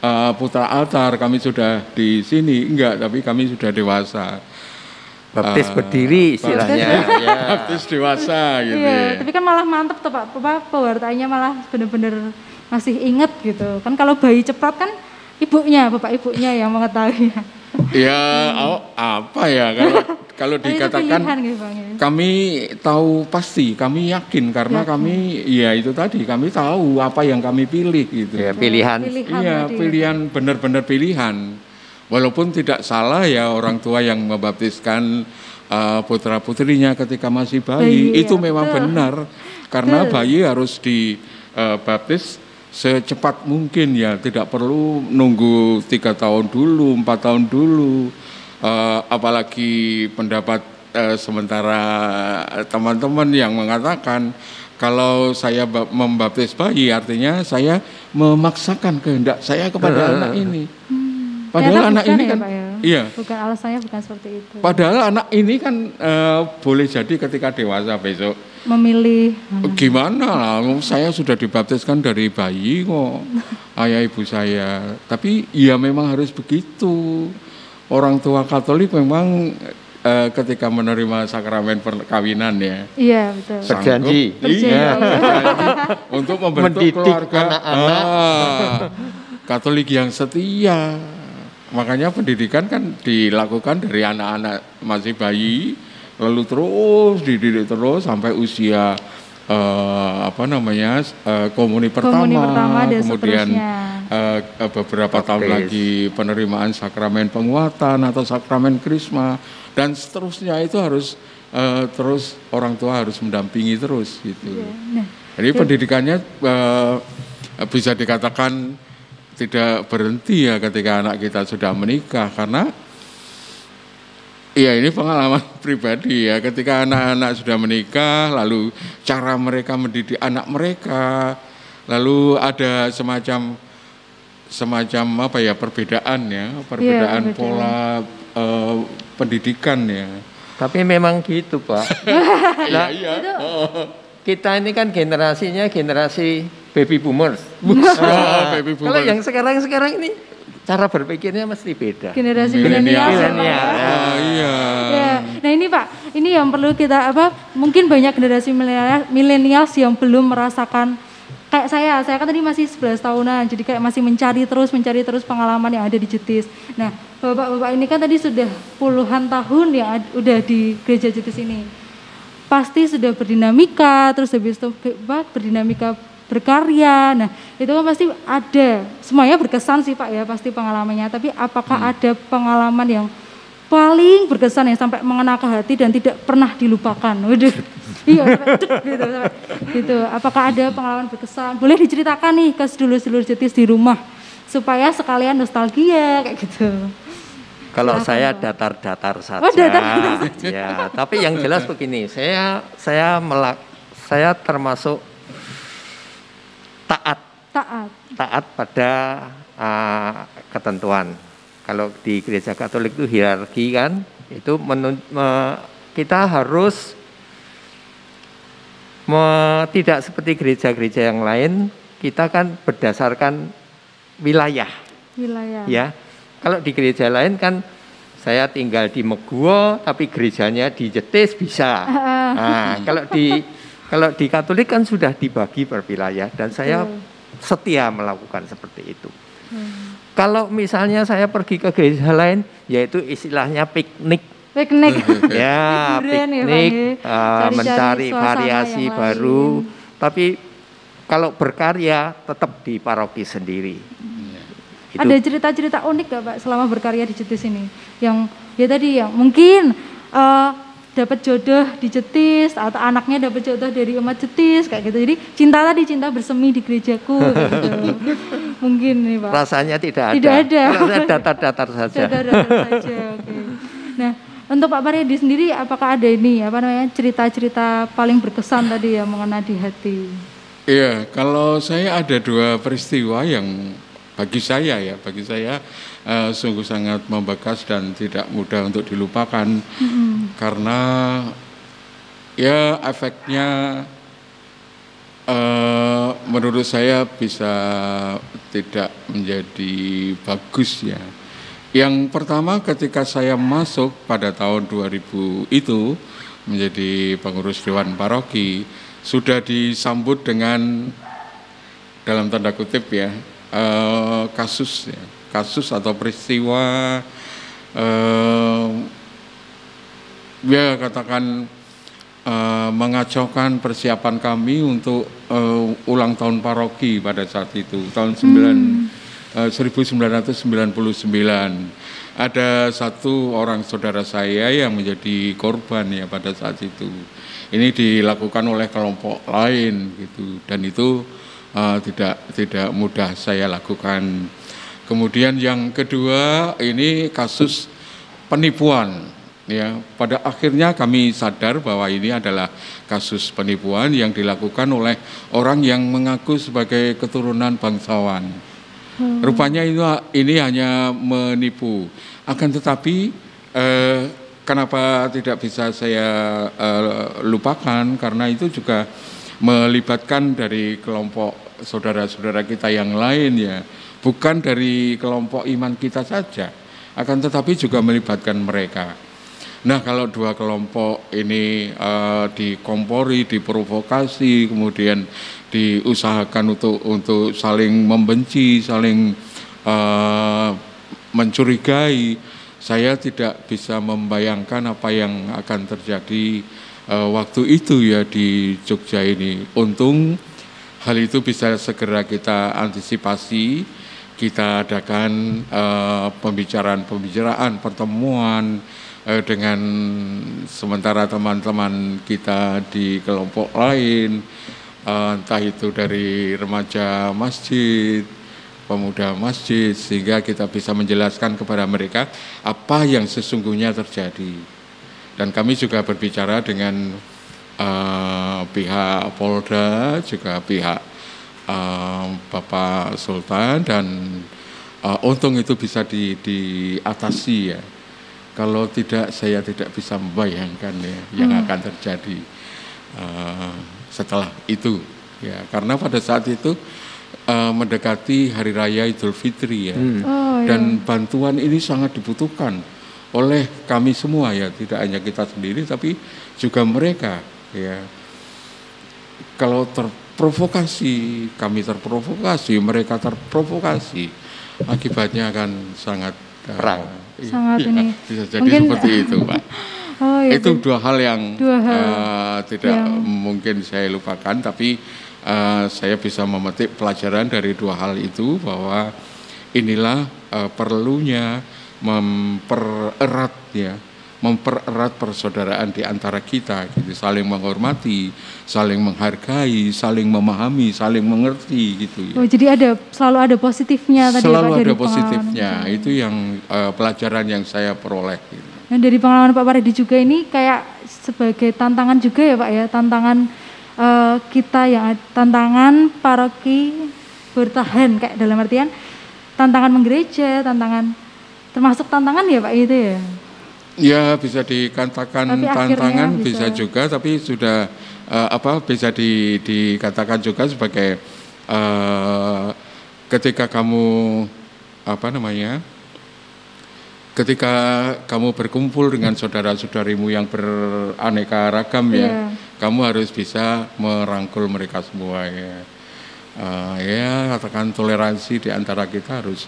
eh, putra altar kami sudah di sini, enggak, tapi kami sudah dewasa. Baptis Ah, berdiri istilahnya. ya. Baptis dewasa gitu. Iya, ya. tapi kan malah mantep tuh Pak. Apa pewartanya malah bener-bener masih inget gitu. Kan kalau bayi cepat kan ibunya, bapak ibunya yang mengetahui. Ya, oh, apa ya kalau kalau itu dikatakan pilihan gitu Bang ya. kami tahu pasti, kami yakin karena kami ya itu tadi kami tahu apa yang kami pilih gitu. Ya, pilihan. Pilihan Iya, tadi. pilihan benar-benar pilihan. Walaupun tidak salah ya orang tua yang membaptiskan uh, putra putrinya ketika masih bayi, Bayi, itu ya, memang betul. benar karena bayi harus dibaptis secepat mungkin ya, tidak perlu nunggu tiga tahun dulu, empat tahun dulu, Uh, apalagi pendapat uh, sementara teman-teman yang mengatakan kalau saya ba- membaptis bayi artinya saya memaksakan kehendak saya kepada anak ini. Padahal Ternyata anak bukan ini ya, kan Pak, ya? iya. Bukan alasannya bukan seperti itu. Padahal anak ini kan eh, boleh jadi ketika dewasa besok Memilih gimana lah saya sudah dibaptiskan dari bayi kok ayah ibu saya. Tapi ya memang harus begitu. Orang tua Katolik memang eh, ketika menerima sakramen perkawinan ya Iya, betul. Berjanji. Iya, berjanji untuk membentuk Mendidik keluarga anak-anak. ah, Katolik yang setia. Makanya pendidikan kan dilakukan dari anak-anak masih bayi, lalu terus dididik terus sampai usia eh, apa namanya eh, komuni pertama, Komuni pertama dan kemudian seterusnya. eh, eh, beberapa tahun Baptis. lagi penerimaan sakramen penguatan atau sakramen krisma dan seterusnya itu harus eh, terus orang tua harus mendampingi terus gitu. Nah, Jadi pendidikannya eh, bisa dikatakan tidak berhenti ya ketika anak kita sudah menikah karena Iya ini pengalaman pribadi ya ketika anak-anak sudah menikah lalu cara mereka mendidik anak mereka lalu ada semacam semacam apa ya perbedaan ya perbedaan perbedaan. pola eh, pendidikan ya. Tapi memang gitu, Pak. Iya iya. Kita ini kan generasinya generasi baby boomers. Ah, baby Kalau boomer. yang sekarang-sekarang ini cara berpikirnya mesti beda. generasi Milenial. milenial. ya. Oh, iya. Ya, nah ini Pak, ini yang perlu kita apa? Mungkin banyak generasi milenial yang belum merasakan kayak saya, saya kan tadi masih 11 tahunan, jadi kayak masih mencari terus, mencari terus pengalaman yang ada di Jetis. Nah, bapak-bapak ini kan tadi sudah puluhan tahun yang udah di gereja Jetis ini. Pasti sudah berdinamika, terus habis itu berdinamika berkarya. Nah, itu kan pasti ada. Semuanya berkesan sih Pak ya, pasti pengalamannya. Tapi apakah ada pengalaman yang paling berkesan yang sampai mengena ke hati dan tidak pernah dilupakan. Waduh. iya, sampai gitu, sampai gitu. Apakah ada pengalaman berkesan? Boleh diceritakan nih ke sedulur-sedulur jetis di rumah supaya sekalian nostalgia kayak gitu. Kalau saya datar-datar saja. Oh, datar-datar Ya, tapi yang jelas begini, saya saya melak saya termasuk taat Taat. taat pada ah, ketentuan. Kalau di gereja Katolik itu hierarki kan, itu menun- me- kita harus me- tidak seperti gereja-gereja yang lain, kita kan berdasarkan wilayah Wilayah. ya. Kalau di gereja lain kan saya tinggal di Meguwo tapi gerejanya di Jetis bisa. Nah, kalau di kalau di Katolik kan sudah dibagi per wilayah dan saya Betul. setia melakukan seperti itu. Hmm. Kalau misalnya saya pergi ke gereja lain yaitu istilahnya piknik Piknik. ya ya, Pak, piknik ya. Cari-cari mencari variasi baru lain. tapi kalau berkarya tetap di paroki sendiri Itu- Ada cerita-cerita unik gak Pak selama berkarya di Cetis ini? Yang ya tadi yang mungkin eh, dapat jodoh di Cetis atau anaknya dapat jodoh dari umat Cetis kayak gitu. Jadi cinta tadi cinta bersemi di gerejaku gitu. mungkin nih Pak. rasanya tidak ada Tidak ada. Datar-datar saja Saudara saja. Oke. Nah, untuk Pak Paryadi sendiri apakah ada ini apa namanya cerita-cerita paling berkesan tadi yang mengena di hati? Iya, kalau saya ada dua peristiwa yang bagi saya ya, bagi saya eh, sungguh sangat membekas dan tidak mudah untuk dilupakan. Karena ya efeknya eh, menurut saya bisa tidak menjadi bagus ya. Yang pertama ketika saya masuk pada tahun 2000 itu menjadi pengurus dewan paroki sudah disambut dengan dalam tanda kutip ya eh, kasus ya kasus atau peristiwa eh, ya katakan eh, mengacaukan persiapan kami untuk eh, ulang tahun paroki pada saat itu tahun 9 eh, 1999 ada satu orang saudara saya yang menjadi korban ya pada saat itu. Ini dilakukan oleh kelompok lain gitu dan itu eh, tidak tidak mudah saya lakukan kemudian yang kedua ini kasus penipuan. Ya pada akhirnya kami sadar bahwa ini adalah kasus penipuan yang dilakukan oleh orang yang mengaku sebagai keturunan bangsawan. Rupanya ini ini hanya menipu. Akan tetapi eh, kenapa tidak bisa saya eh, lupakan? Karena itu juga melibatkan dari kelompok saudara-saudara kita yang lain ya bukan dari kelompok iman kita saja akan tetapi juga melibatkan mereka Nah, kalau dua kelompok ini eh, dikompori, diprovokasi, kemudian diusahakan untuk untuk saling membenci, saling eh, mencurigai, saya tidak bisa membayangkan apa yang akan terjadi eh, waktu itu ya di Jogja ini. Untung hal itu bisa segera kita antisipasi, kita adakan eh, pembicaraan-pembicaraan, pertemuan eh, dengan sementara teman-teman kita di kelompok lain, eh, entah itu dari remaja masjid, pemuda masjid, sehingga kita bisa menjelaskan kepada mereka apa yang sesungguhnya terjadi. Dan kami juga berbicara dengan eh, pihak Polda, juga pihak eh, Bapak Sultan dan eh, untung itu bisa di, diatasi ya. Kalau tidak saya tidak bisa membayangkan ya yang akan terjadi eh, setelah itu ya. Karena pada saat itu eh, mendekati hari raya Idul Fitri ya. Oh, iya. dan bantuan ini sangat dibutuhkan oleh kami semua ya. Tidak hanya kita sendiri tapi juga mereka ya. Kalau terprovokasi kami terprovokasi mereka terprovokasi akibatnya akan sangat eh, Perang. Sangat iya, ini. bisa jadi Mungkin- seperti itu pak Oh, iya. itu dua hal yang Dua hal eh, tidak yang- mungkin saya lupakan tapi eh, saya bisa memetik pelajaran dari dua hal itu bahwa inilah eh, perlunya mempererat ya mempererat persaudaraan di antara kita gitu saling menghormati saling menghargai saling memahami saling mengerti gitu ya Oh, jadi ada selalu ada positifnya tadi ya, Pak, selalu dari ada pengalaman. positifnya itu yang eh, pelajaran yang saya peroleh gitu. Nah, dari pengalaman Pak Paredi juga ini kayak sebagai tantangan juga ya Pak ya, tantangan eh, kita yang tantangan paroki bertahan kayak dalam artian tantangan menggereja, tantangan termasuk tantangan ya Pak itu ya. Ya bisa dikatakan Tapi tantangan bisa- bisa. juga, tapi sudah eh, apa bisa di, dikatakan juga sebagai eh, ketika kamu apa namanya, ketika kamu berkumpul dengan saudara-saudarimu yang beraneka ragam ya, Iya. kamu harus bisa merangkul mereka semua ya. Eh, ya katakan toleransi di antara kita harus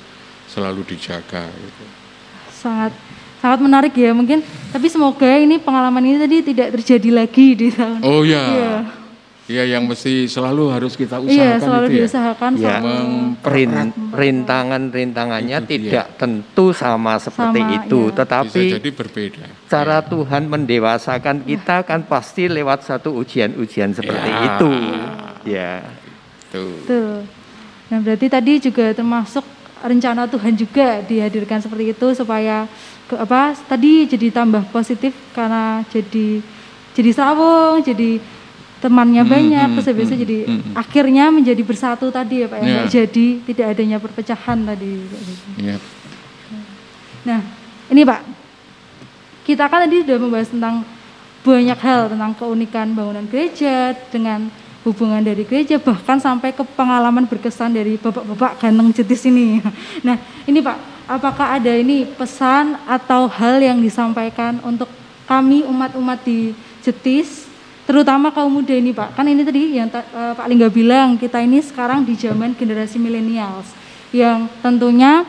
selalu dijaga. Gitu. Sangat sangat menarik ya mungkin. Tapi semoga ini pengalaman ini tadi tidak terjadi lagi di tahun. Oh ya. Iya. Iya yang mesti selalu harus kita Iya, usahakan selalu itu ya. diusahakan Ya, selalu. rin, rintangan-rintangannya Itu dia. tidak tentu sama seperti Sama, itu, iya. Bisa tetapi jadi berbeda. cara Tuhan mendewasakan kita kan pasti lewat satu ujian-ujian seperti Ya. itu. Ya. Tuh. Betul. Nah berarti tadi juga termasuk rencana Tuhan juga dihadirkan seperti itu supaya ke, apa tadi jadi tambah positif karena jadi jadi sawung, jadi temannya Hmm, banyak, hmm, terus habis itu hmm, jadi hmm, hmm. akhirnya menjadi bersatu tadi ya Pak, ya, Ya. jadi tidak adanya perpecahan tadi. Iya. Nah, ini Pak, kita kan tadi sudah membahas tentang banyak hal tentang keunikan bangunan gereja dengan hubungan dari gereja bahkan sampai ke pengalaman berkesan dari bapak-bapak ganteng jetis ini. Nah, ini Pak, apakah ada ini pesan atau hal yang disampaikan untuk kami umat-umat di Jetis terutama kaum muda ini Pak. Kan ini tadi yang eh, Pak Lingga bilang kita ini sekarang di zaman generasi milenials yang tentunya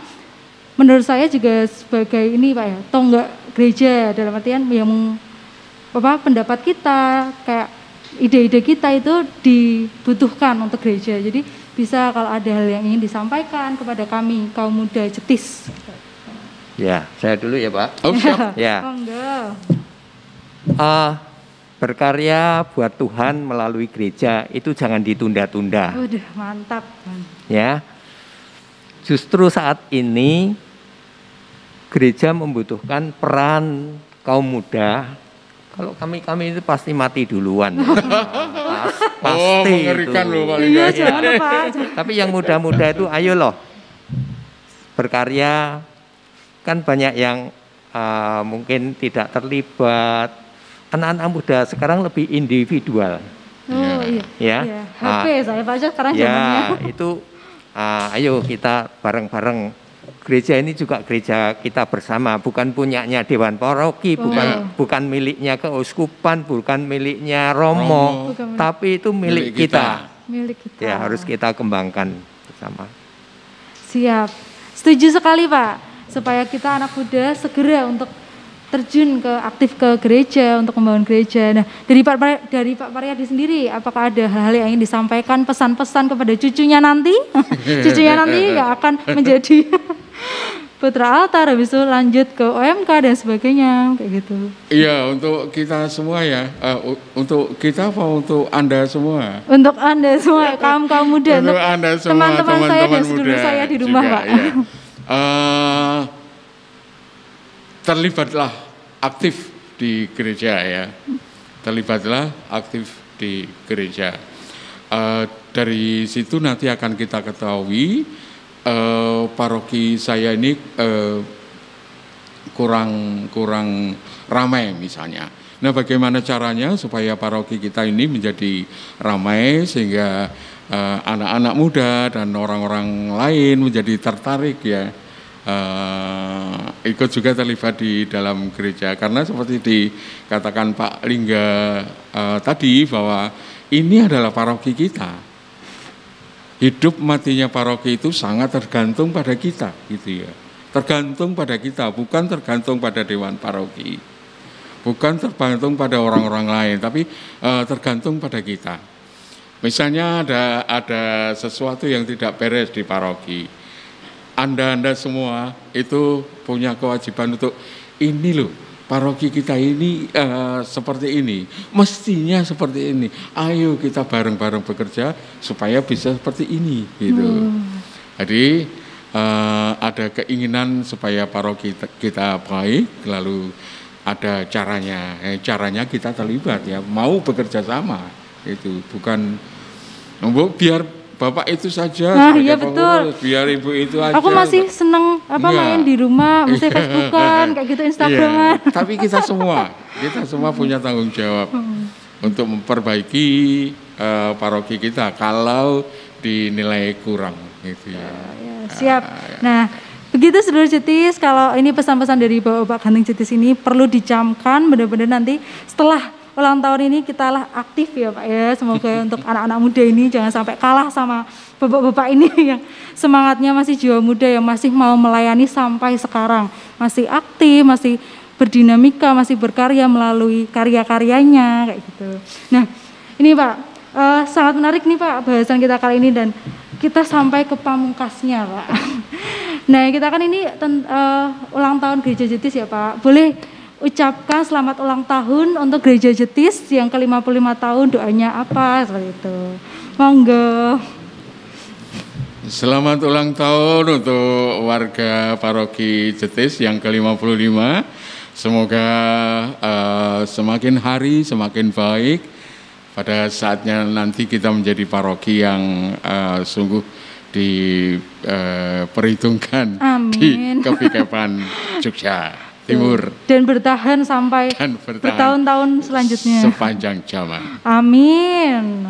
menurut saya juga sebagai ini Pak ya, tonggak gereja dalam artian yang apa pendapat kita kayak ide-ide kita itu dibutuhkan untuk gereja. Jadi bisa kalau ada hal yang ingin disampaikan kepada kami kaum muda Jetis. Ya, saya dulu ya, Pak. Oh, siap. Ya. Monggo. Ah, berkarya buat Tuhan melalui gereja itu jangan ditunda-tunda. Waduh, mantap. ya. Justru saat ini gereja membutuhkan peran kaum muda. Kalau kami kami itu pasti mati duluan. Pas- Oh, pasti mengerikan itu. loh Iya, jangan Pak. Tapi yang muda-muda itu ayo loh berkarya. Kan banyak yang ah, mungkin tidak terlibat. Anak-anak muda sekarang lebih individual. Oh iya. Ya. Iya. HP saya Pak sekarang Ya, zamannya. itu ah, ayo kita bareng-bareng. Gereja ini juga gereja kita bersama, bukan punyanya Dewan Paroki, Oh. bukan bukan miliknya keuskupan, bukan miliknya Romo, Romo. Bukan milik- tapi itu milik, Milik kita. kita. Milik kita. Ya, harus kita kembangkan bersama. Siap. Setuju sekali Pak. Supaya kita anak muda segera untuk terjun ke aktif ke gereja untuk membangun gereja. Nah, dari Pak dari Pak Paryadi sendiri, apakah ada hal-hal yang ingin disampaikan pesan-pesan kepada cucunya nanti? cucunya nanti yang akan menjadi putra altar, habis itu lanjut ke OMK dan sebagainya, kayak gitu. Iya, untuk kita semua ya. Eh, u- untuk kita apa untuk Anda semua? Untuk anda semua kaum kaum muda, untuk Anda semua teman-teman saya dan sedulur muda saya di rumah, juga, Pak. ya. Eh, terlibatlah aktif di gereja ya. Terlibatlah aktif di gereja. Eh, dari situ nanti akan kita ketahui eh, paroki saya ini eh, kurang kurang ramai misalnya. Nah, bagaimana caranya supaya paroki kita ini menjadi ramai sehingga eh, anak-anak muda dan orang-orang lain menjadi tertarik ya eh, ikut juga terlibat di dalam gereja. Karena seperti dikatakan Pak Lingga eh, tadi bahwa ini adalah paroki kita. Hidup matinya paroki itu sangat tergantung pada kita gitu ya. Tergantung pada kita bukan tergantung pada dewan paroki. Bukan tergantung pada orang-orang lain tapi eh, tergantung pada kita. Misalnya ada ada sesuatu yang tidak beres di paroki anda anda semua itu punya kewajiban untuk ini loh paroki kita ini eh, seperti ini, mestinya seperti ini. Ayo kita bareng-bareng bekerja supaya bisa seperti ini, gitu. Jadi eh, ada keinginan supaya paroki kita baik, lalu ada caranya. Eh, caranya kita terlibat ya, mau bekerja sama, itu bukan Bu, biar bapak itu saja Nah, iya, betul. pengurus, biar ibu itu aja. Aku masih seneng apa Iya. main di rumah, masih Facebookan kayak gitu Instagraman. Iya, Tapi kita semua, kita semua punya tanggung jawab Hmm. untuk memperbaiki eh, paroki kita kalau dinilai kurang gitu ya. Ya, siap. Nah, begitu seluruh jetis kalau ini pesan-pesan dari Bapak Ganteng Jetis ini perlu dicamkan benar-benar nanti setelah ulang tahun ini kita lah aktif ya Pak ya. Semoga untuk anak-anak muda ini jangan sampai kalah sama bapak-bapak ini yang semangatnya masih jiwa muda yang masih mau melayani sampai sekarang. Masih aktif, masih berdinamika, masih berkarya melalui karya-karyanya kayak gitu. Nah, ini Pak, eh, sangat menarik nih Pak bahasan kita kali ini dan kita sampai ke pamungkasnya Pak. Nah kita kan ini ten- eh, ulang tahun Gereja Jetis ya Pak. Boleh ucapkan selamat ulang tahun untuk Gereja Jetis yang ke-55 tahun doanya apa seperti itu. Monggo. Selamat ulang tahun untuk warga paroki Jetis yang ke-55. Semoga eh, semakin hari semakin baik. Pada saatnya nanti kita menjadi paroki yang eh, sungguh diperhitungkan di Amin. Kepikepan Jogja Timur Dan bertahan sampai dan bertahan bertahun-tahun selanjutnya. sepanjang zaman. Amin.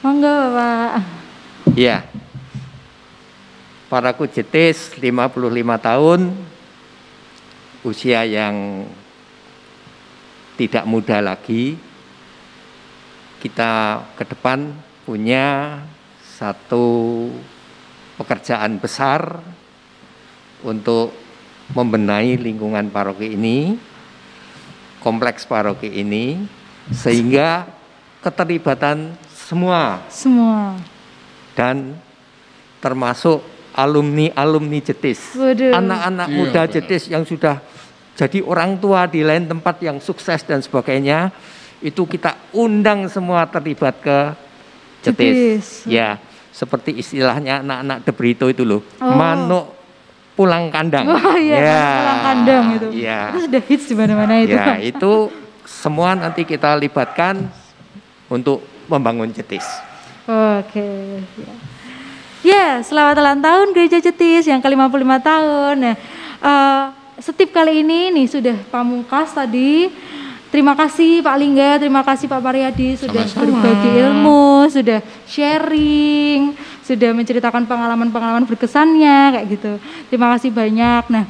Monggo Bapak. Iya. Paraku Jetis 55 tahun usia yang tidak muda lagi. Kita ke depan punya satu pekerjaan besar untuk membenahi lingkungan paroki ini, kompleks paroki ini, sehingga keterlibatan semua Semua. dan termasuk alumni-alumni Jetis. Waduh. Anak-anak Iya, muda Pak. Jetis yang sudah jadi orang tua di lain tempat yang sukses dan sebagainya, itu kita undang semua terlibat ke Jetis. Jetis. Ya, seperti istilahnya anak-anak De Brito itu loh, Oh. manuk pulang kandang. Wah iya, Ya, pulang kandang itu. Ya, Itu sudah hits di mana-mana itu. ya itu semua nanti kita libatkan untuk membangun Jetis. Oke. Ya. Ya, selamat ulang tahun Gereja Jetis yang ke-55 tahun. Nah, eh, setip kali ini nih sudah pamungkas tadi. Terima kasih Pak Lingga, terima kasih Pak Mariadi sudah Sama-sama. berbagi ilmu, sudah sharing, sudah menceritakan pengalaman-pengalaman berkesannya kayak gitu. Terima kasih banyak. Nah,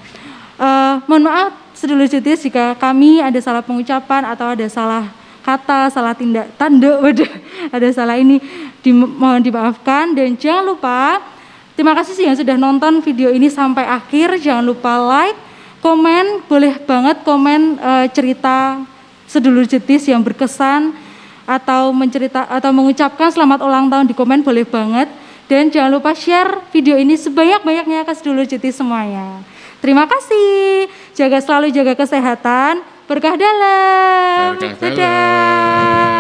eh, mohon maaf sedulur Jetis jika kami ada salah pengucapan atau ada salah kata, salah tindak tanda, ada salah ini, di, mohon dimaafkan dan jangan lupa terima kasih sih yang sudah nonton video ini sampai akhir, jangan lupa like, komen, boleh banget komen eh, cerita sedulur jetis yang berkesan atau mencerita atau mengucapkan selamat ulang tahun di komen boleh banget dan jangan lupa share video ini sebanyak-banyaknya ke sedulur jetis semuanya. Terima kasih. Jaga selalu jaga kesehatan. Berkah dalam. Berkah dalam. Dadah.